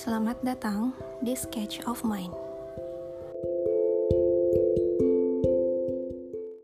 Selamat datang di Sketch of Mind.